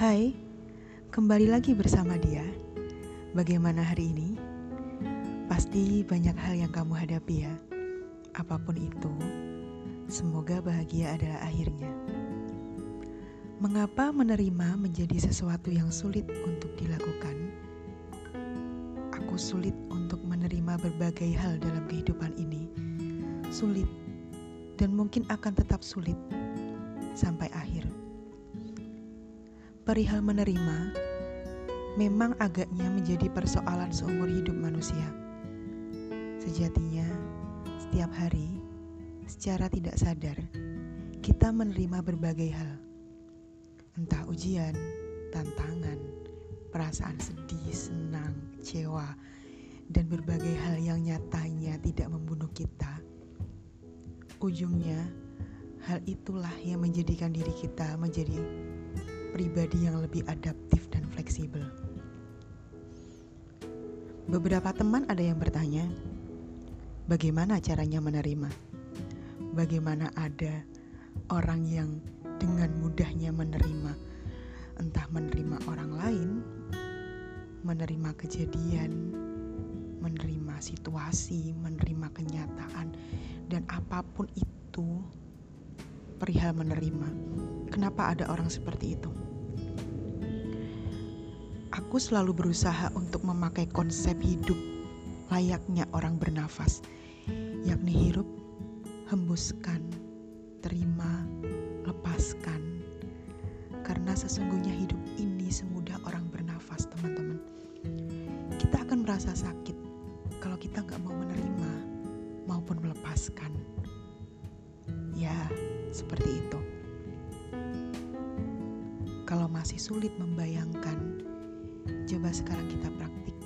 Hai, kembali lagi bersama dia. Bagaimana hari ini? Pasti banyak hal yang kamu hadapi ya. Apa pun itu, semoga bahagia adalah akhirnya. Mengapa menerima menjadi sesuatu yang sulit untuk dilakukan? Aku sulit untuk menerima berbagai hal dalam kehidupan ini. Sulit dan mungkin akan tetap sulit sampai akhir. Perihal menerima memang agaknya menjadi persoalan seumur hidup manusia. Sejatinya, setiap hari secara tidak sadar kita menerima berbagai hal. Entah ujian, tantangan, perasaan sedih, senang, kecewa, dan berbagai hal yang nyatanya tidak membunuh kita Ujungnya, hal itulah yang menjadikan diri kita menjadi pribadi yang lebih adaptif dan fleksibel. Beberapa teman ada yang bertanya, bagaimana caranya menerima? Bagaimana ada orang yang dengan mudahnya menerima, entah menerima orang lain, menerima kejadian, menerima situasi, menerima kenyataan, dan apa pun itu perihal menerima. Kenapa ada orang seperti itu? Aku selalu berusaha untuk memakai konsep hidup layaknya orang bernafas, yakni hirup, hembuskan, terima, lepaskan. Karena sesungguhnya hidup ini semudah orang bernafas, teman-teman. Kita akan merasa sakit kalau kita nggak mau menerima maupun melepaskan. Ya, seperti itu. Kalau masih sulit membayangkan, coba sekarang kita praktik.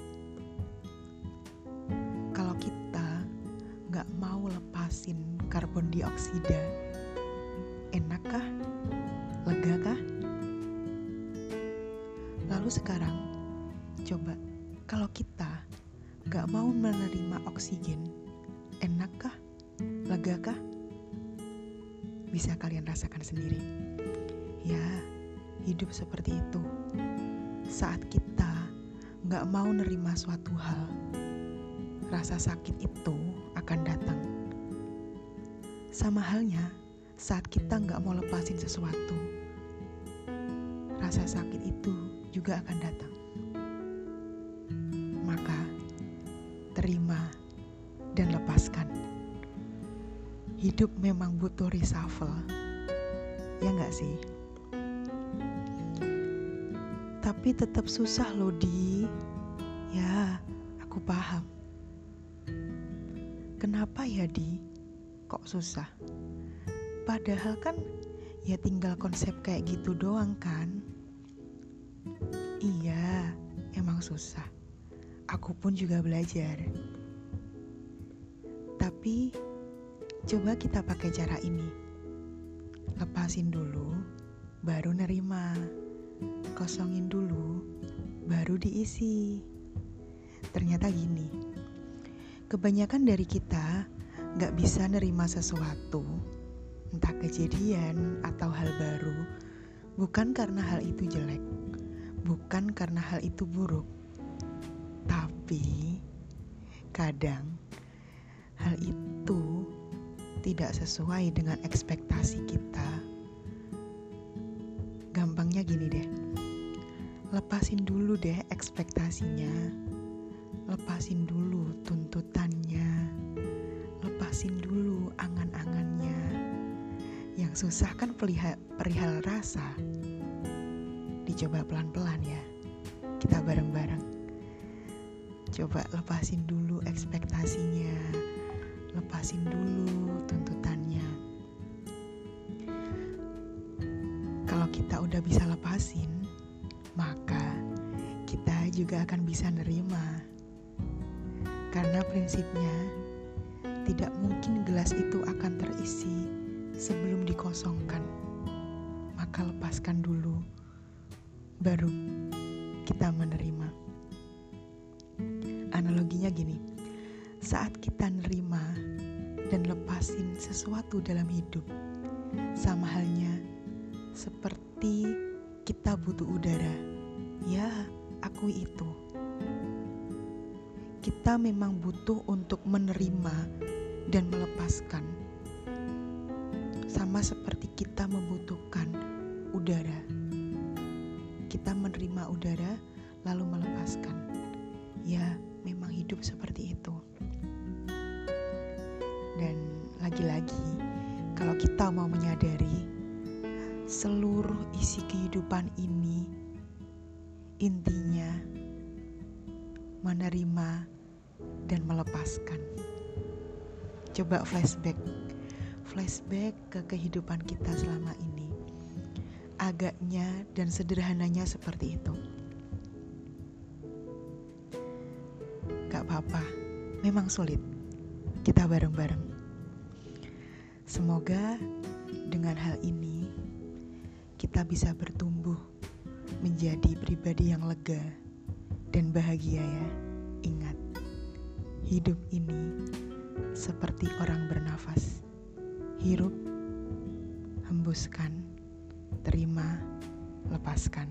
Kalau kita nggak mau lepasin karbon dioksida, enakkah? Legakah? Lalu sekarang, coba kalau kita gak mau menerima oksigen, enakkah? Legakah? Bisa kalian rasakan sendiri. Ya, hidup seperti itu. Saat kita gak mau nerima suatu hal, rasa sakit itu akan datang. Sama halnya saat kita nggak mau lepasin sesuatu, rasa sakit itu juga akan datang. terima, dan lepaskan. Hidup memang butuh reshuffle, ya nggak sih? Tapi tetap susah loh di, ya aku paham. Kenapa ya di, kok susah? Padahal kan ya tinggal konsep kayak gitu doang kan? Iya, emang susah aku pun juga belajar. Tapi coba kita pakai cara ini. Lepasin dulu, baru nerima. Kosongin dulu, baru diisi. Ternyata gini, kebanyakan dari kita gak bisa nerima sesuatu, entah kejadian atau hal baru, bukan karena hal itu jelek, bukan karena hal itu buruk, tapi kadang hal itu tidak sesuai dengan ekspektasi kita. Gini deh. Lepasin dulu deh ekspektasinya. Lepasin dulu tuntutannya. Lepasin dulu angan-angannya. Yang susah kan perihal, perihal rasa. Dicoba pelan-pelan ya. Kita bareng-bareng. Coba lepasin dulu ekspektasinya, lepasin dulu tuntutannya. Kita udah bisa lepasin, maka kita juga akan bisa nerima. Karena prinsipnya, tidak mungkin gelas itu akan terisi sebelum dikosongkan. Maka lepaskan dulu, baru kita menerima. Analoginya gini, saat kita nerima dan lepasin sesuatu dalam hidup, sama halnya seperti kita butuh udara. Ya, akui itu. Kita memang butuh untuk menerima dan melepaskan. Sama seperti kita membutuhkan udara. Kita menerima udara lalu melepaskan. Ya, memang hidup seperti itu. Dan lagi-lagi, kalau kita mau menyadari seluruh isi kehidupan ini, intinya menerima dan melepaskan. Coba flashback, flashback ke kehidupan kita selama ini. Agaknya dan sederhananya seperti itu. Gak apa-apa, memang sulit kita bareng-bareng. Semoga dengan hal ini kita bisa bertumbuh menjadi pribadi yang lega dan bahagia ya. Ingat, hidup ini seperti orang bernafas. Hirup, hembuskan, terima, lepaskan.